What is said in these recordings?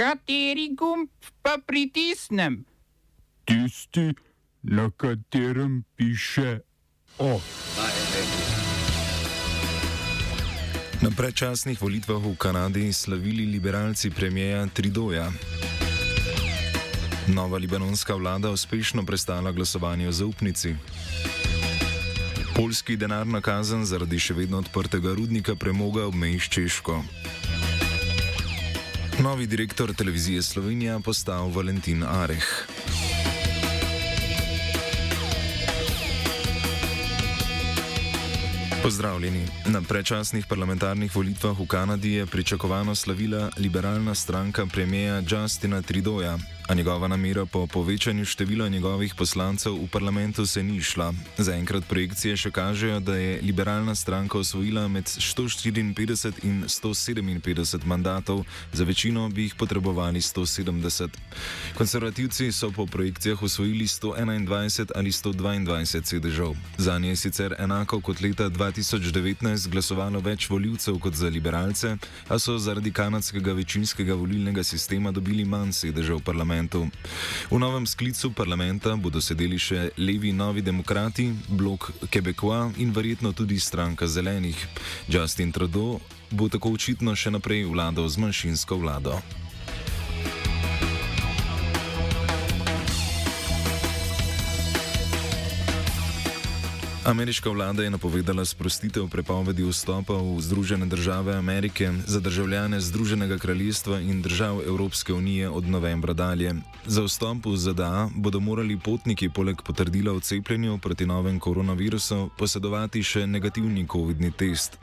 Kateri gumb pa pritisnem? Tisti, na katerem piše O. Na predčasnih volitvah v Kanadi slavili liberalci premijeja Tridoja. Nova libanonska vlada uspešno prestala glasovanje o zaupnici. Polski denarna kazen zaradi še vedno odprtega rudnika premoga ob meji s Češko. Novi direktor televizije Slovenija postal Valentin Areh. Pozdravljeni. Na predčasnih parlamentarnih volitvah v Kanadi je pričakovano slavila liberalna stranka premijeja Justina Tridoja, a njegova namera po povečanju števila njegovih poslancev v parlamentu se ni šla. Zaenkrat projekcije še kažejo, da je liberalna stranka osvojila med 154 in 157 mandatov, za večino bi jih potrebovali 170. Konservativci so po projekcijah osvojili 121 ali 122 sedežev. Za nje je sicer enako kot leta 2019 glasovalo več voljivcev kot za liberalce, a so zaradi kanadskega večinskega volilnega sistema dobili manj sedežev v parlamentu parlamentu. V novem sklicu parlamenta bodo sedeli še levi novi demokrati, blok Quebecois in verjetno tudi stranka zelenih. Justin Trudeau bo tako očitno še naprej vladal z manjšinsko vlado. Ameriška vlada je napovedala sprostitev prepovedi vstopa v Združene države Amerike za državljane Združenega kraljestva in držav Evropske unije od novembra dalje. Za vstop v ZDA bodo morali potniki poleg potrdila o cepljenju proti novem koronavirusu posedovati še negativni COVID-19 test.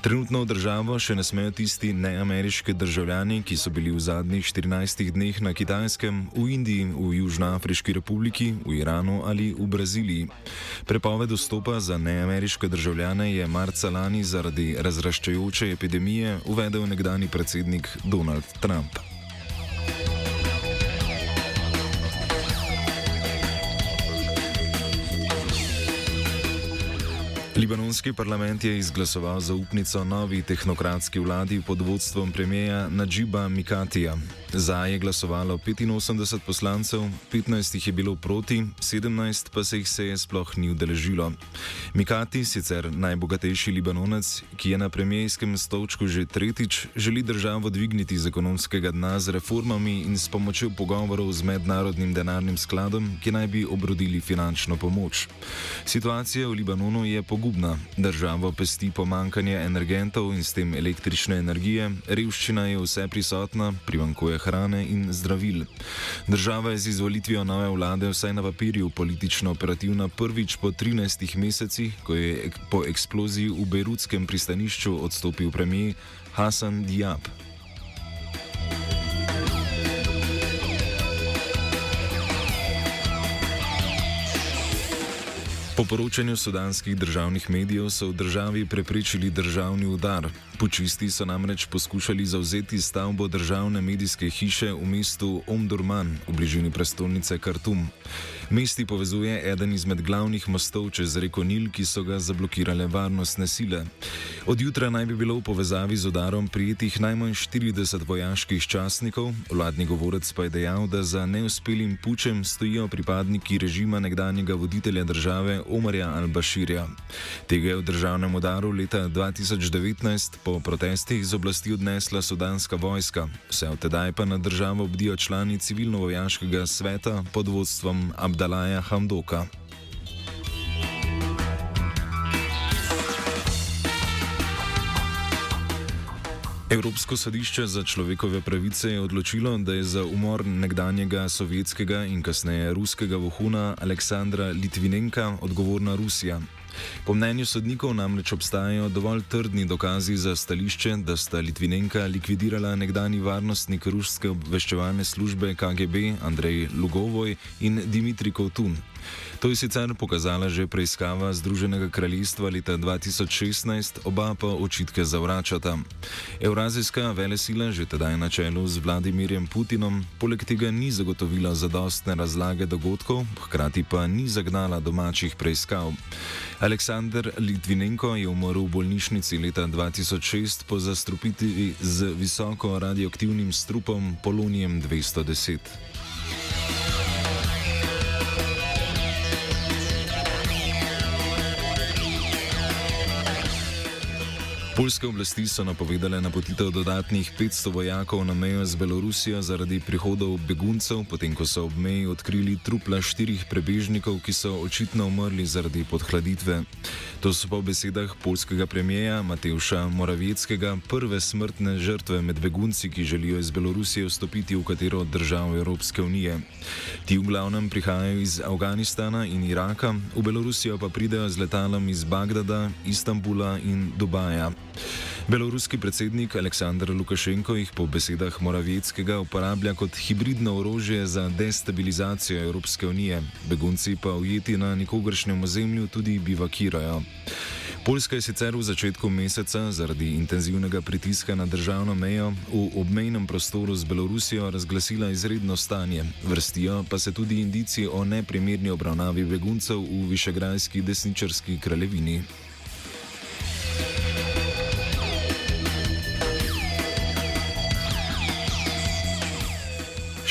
Trenutno v državo še ne smejo tisti neameriški državljani, ki so bili v zadnjih 14 dneh na Kitajskem, v Indiji, v Južnoafriški republiki, v Iranu ali v Braziliji. Prepoved vstopa vstopa za neameriške državljane je marca lani zaradi razraščajoče epidemije uvedel nekdani predsednik Donald Trump. Libanonski parlament je izglasoval zaupnico novi tehnokratski vladi pod vodstvom premijeja Nadžiba Mikatija. Za je glasovalo 85 poslancev, 15 jih je bilo proti, 17 pa se jih se je sploh ni udeležilo. Mikati, sicer najbogatejši Libanonec, ki je na premijskem stolčku že tretjič, želi državo dvigniti z ekonomskega dna z reformami in s pomočjo pogovorov z mednarodnim denarnim skladom, ki naj bi obrodili finančno pomoč. Situacija v Libanonu je pogubna. Državo pesti pomankanje energentov in s tem električne energije, revščina je vse prisotna, primankuje hrane in zdravil. Država je z izvolitvijo nove vlade vsaj na papirju politično operativna prvič po 13 mesecih, ko je po eksploziji v Beirutskem pristanišču odstopil premijer Hasan Diab. Po poročanju sudanskih državnih medijev so v državi preprečili državni udar. Pučisti so namreč poskušali zauzeti stavbo državne medijske hiše v mestu Omdurman v bližini prestolnice Khartoum. Mesti povezuje eden izmed glavnih mostov čez reko Nil, ki so ga zablokirale varnostne sile. Od jutra naj bi bilo v povezavi z udarom prijetih najmanj 40 vojaških častnikov, vladni govorec pa je dejal, da za neuspelim pučem stojijo pripadniki režima nekdanjega voditelja države Omarja al-Bashirja. Tega je v državnem udaru leta 2019 po protestih z oblasti odnesla sudanska vojska, vse od tedaj pa na državo bdijo člani civilno-vojaškega sveta pod vodstvom. Abdalaja Hamdoka. Evropsko sodišče za človekove pravice je odločilo, da je za umor nekdanjega sovjetskega in kasneje ruskega vohuna Aleksandra Litvinenka odgovorna Rusija. Po mnenju sodnikov namreč obstajajo dovolj trdni dokazi za stališče, da sta Litvinenka likvidirala nekdani varnostnik ruske obveščevalne službe KGB Andrej Lugovoj in Dimitrij Kovtun. To je sicer pokazala že preiskava Združenega kraljestva leta 2016, oba pa očitke zavračata. Eurazijska velesila že tedaj na čelu z Vladimirjem Putinom, poleg tega ni zagotovila zadostne razlage dogodkov, hkrati pa ni zagnala domačih preiskav. Aleksandr Litvinenko je umrl v bolnišnici leta 2006 po zastrupitvi z visoko radioaktivnim strupom polonijem 210. Poljske oblasti so napovedale napotitev dodatnih 500 vojakov na mejo z Belorusijo zaradi prihodov beguncev, potem ko so ob meji odkrili trupla štirih prebežnikov, ki so očitno umrli zaradi podhladitve. To so po besedah polskega premijeja Mateuša Moravieckega prve smrtne žrtve med begunci, ki želijo iz Belorusije vstopiti v katero od držav Evropske unije. Ti v glavnem prihajajo iz Afganistana in Iraka, v Belorusijo pa pridejo z letalom iz Bagdada, Istanbula in Dubaja. Beloruski predsednik Aleksandr Lukašenko jih po besedah Moravieckega uporablja kot hibridno orožje za destabilizacijo Evropske unije, begunci pa ujeti na nekogršnjem ozemlju tudi bivakirajo. Poljska je sicer v začetku meseca zaradi intenzivnega pritiska na državno mejo v obmejnem prostoru z Belorusijo razglasila izredno stanje, vrstijo pa se tudi indici o neprimerni obravnavi beguncev v Višegrajski desničarski kraljevini.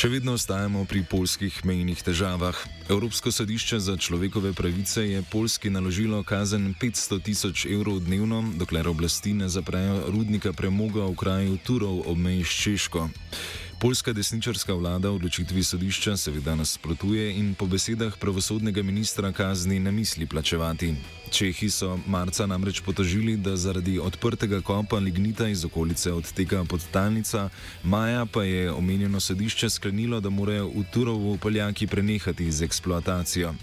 Še vedno ostajamo pri polskih mejnih težavah. Evropsko sodišče za človekove pravice je Polski naložilo kazen 500 tisoč evrov dnevno, dokler oblasti ne zaprejo rudnika premoga v kraju Turov ob meji s Češko. Poljska desničarska vlada odločitvi sodišča seveda nasprotuje in po besedah pravosodnega ministra kazni ne misli plačevati. Čehi so marca namreč potožili, da zaradi odprtega kopa lignita iz okolice odteka podtalnica, maja pa je omenjeno sodišče sklenilo, da morajo v Turovu Poljaki prenehati z eksploatacijo.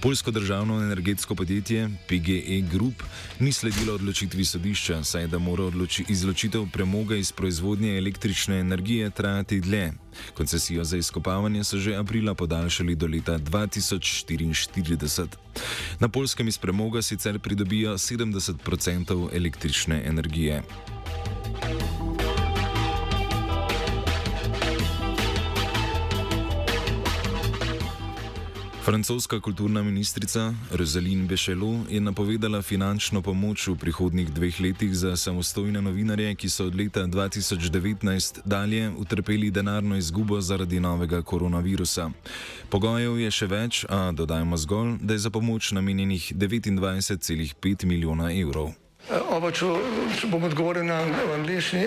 Poljsko državno energetsko podjetje PGE Group ni sledilo odločitvi sodišča, saj da mora odloči, izločitev premoga iz proizvodnje električne energije trajati dlje. Koncesijo za izkopavanje so že aprila podaljšali do leta 2044. Na polskem iz premoga sicer pridobijo 70% električne energije. Francoska kulturna ministrica Rosaline Bechelo je napovedala finančno pomoč v prihodnih dveh letih za samostojne novinarje, ki so od leta 2019 dalje utrpeli denarno izgubo zaradi novega koronavirusa. Pogojev je še več, a dodajmo zgolj, da je za pomoč namenjenih 29,5 milijona evrov. Oba, če, če bom odgovoril na angliški.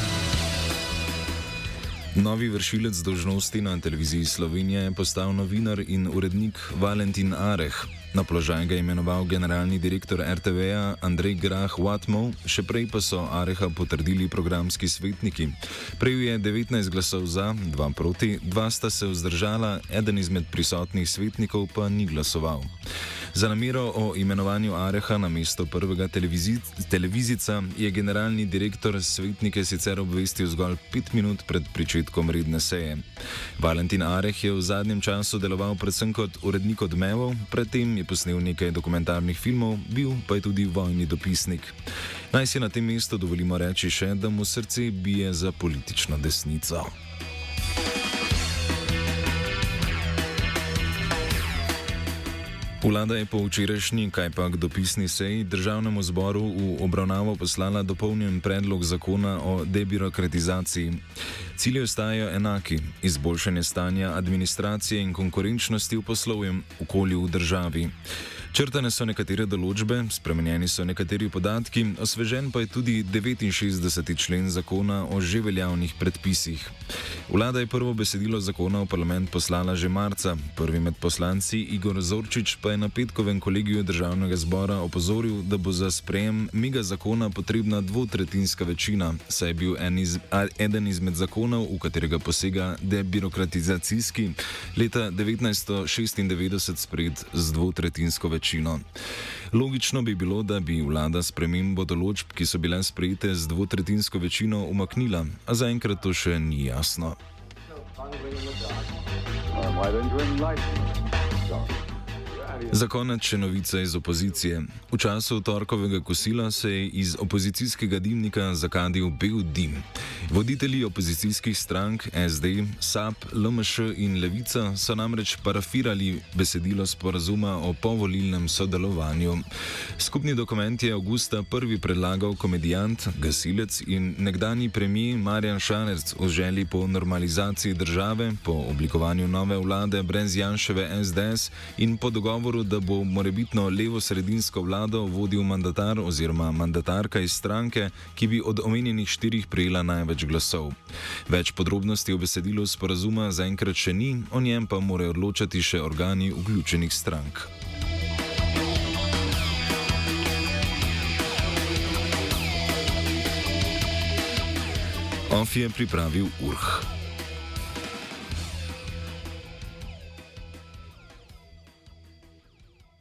Novi vršilec dožnosti na televiziji Slovenije je postal novinar in urednik Valentin Areh. Na položaj ga je imenoval generalni direktor RTV-ja Andrej Grah Watmov, še prej pa so Areha potrdili programski svetniki. Prejel je 19 glasov za, 2 proti, 2 sta se vzdržala, eden izmed prisotnih svetnikov pa ni glasoval. Za namero o imenovanju Areha na mesto prvega televizica je generalni direktor svetnike sicer obvestil zgolj pet minut pred pričetkom redne seje. Valentin Areh je v zadnjem času deloval predvsem kot urednik odmevov, predtem je posnel nekaj dokumentarnih filmov, bil pa je tudi vojni dopisnik. Naj si na tem mestu dovolimo reči še, da mu srce bije za politično desnico. Vlada je po včerajšnji, kaj pa k dopisni seji, državnemu zboru v obravnavo poslala dopolnjen predlog zakona o debirokratizaciji. Cilji ostajajo enaki: izboljšanje stanja administracije in konkurenčnosti v poslovnem okolju v državi. Črtane so nekatere določbe, spremenjeni so nekateri podatki, osvežen pa je tudi 69. člen zakona o že veljavnih predpisih. Vlada je prvo besedilo zakona v parlament poslala že marca. Prvi med poslanci Igor Zorčič pa je na petkovem kolegiju državnega zbora opozoril, da bo za sprejem mega zakona potrebna dvotretinska večina, saj je bil en iz, eden izmed zakonov, v katerega posega debirokratizacijski, leta 1996 sprejet z dvotretinsko večino večino. Logično bi bilo, da bi vlada spremembo določb, ki so bile sprejete z dvotretinsko večino, umaknila, a zaenkrat to še ni jasno. Uh, Za konec še novica iz opozicije. V času torkovega kosila se je iz opozicijskega dimnika zakadil bel dim. Voditelji opozicijskih strank SD, SAP, LMŠ in Levica so namreč parafirali besedilo sporazuma o povolilnem sodelovanju. Skupni dokument je avgusta prvi predlagal komedijant, gasilec in nekdani premijer Marjan Šalerc v želji po normalizaciji države, po oblikovanju nove vlade brez Janševe SDS in po dogovoru da bo morebitno levo-sredinsko vlado vodil mandatar oziroma mandatarka iz stranke, ki bi od omenjenih štirih prejela največ glasov. Več podrobnosti o besedilu sporazuma zaenkrat še ni, o njem pa morajo odločati še organi vključenih strank. Of je pripravil urh.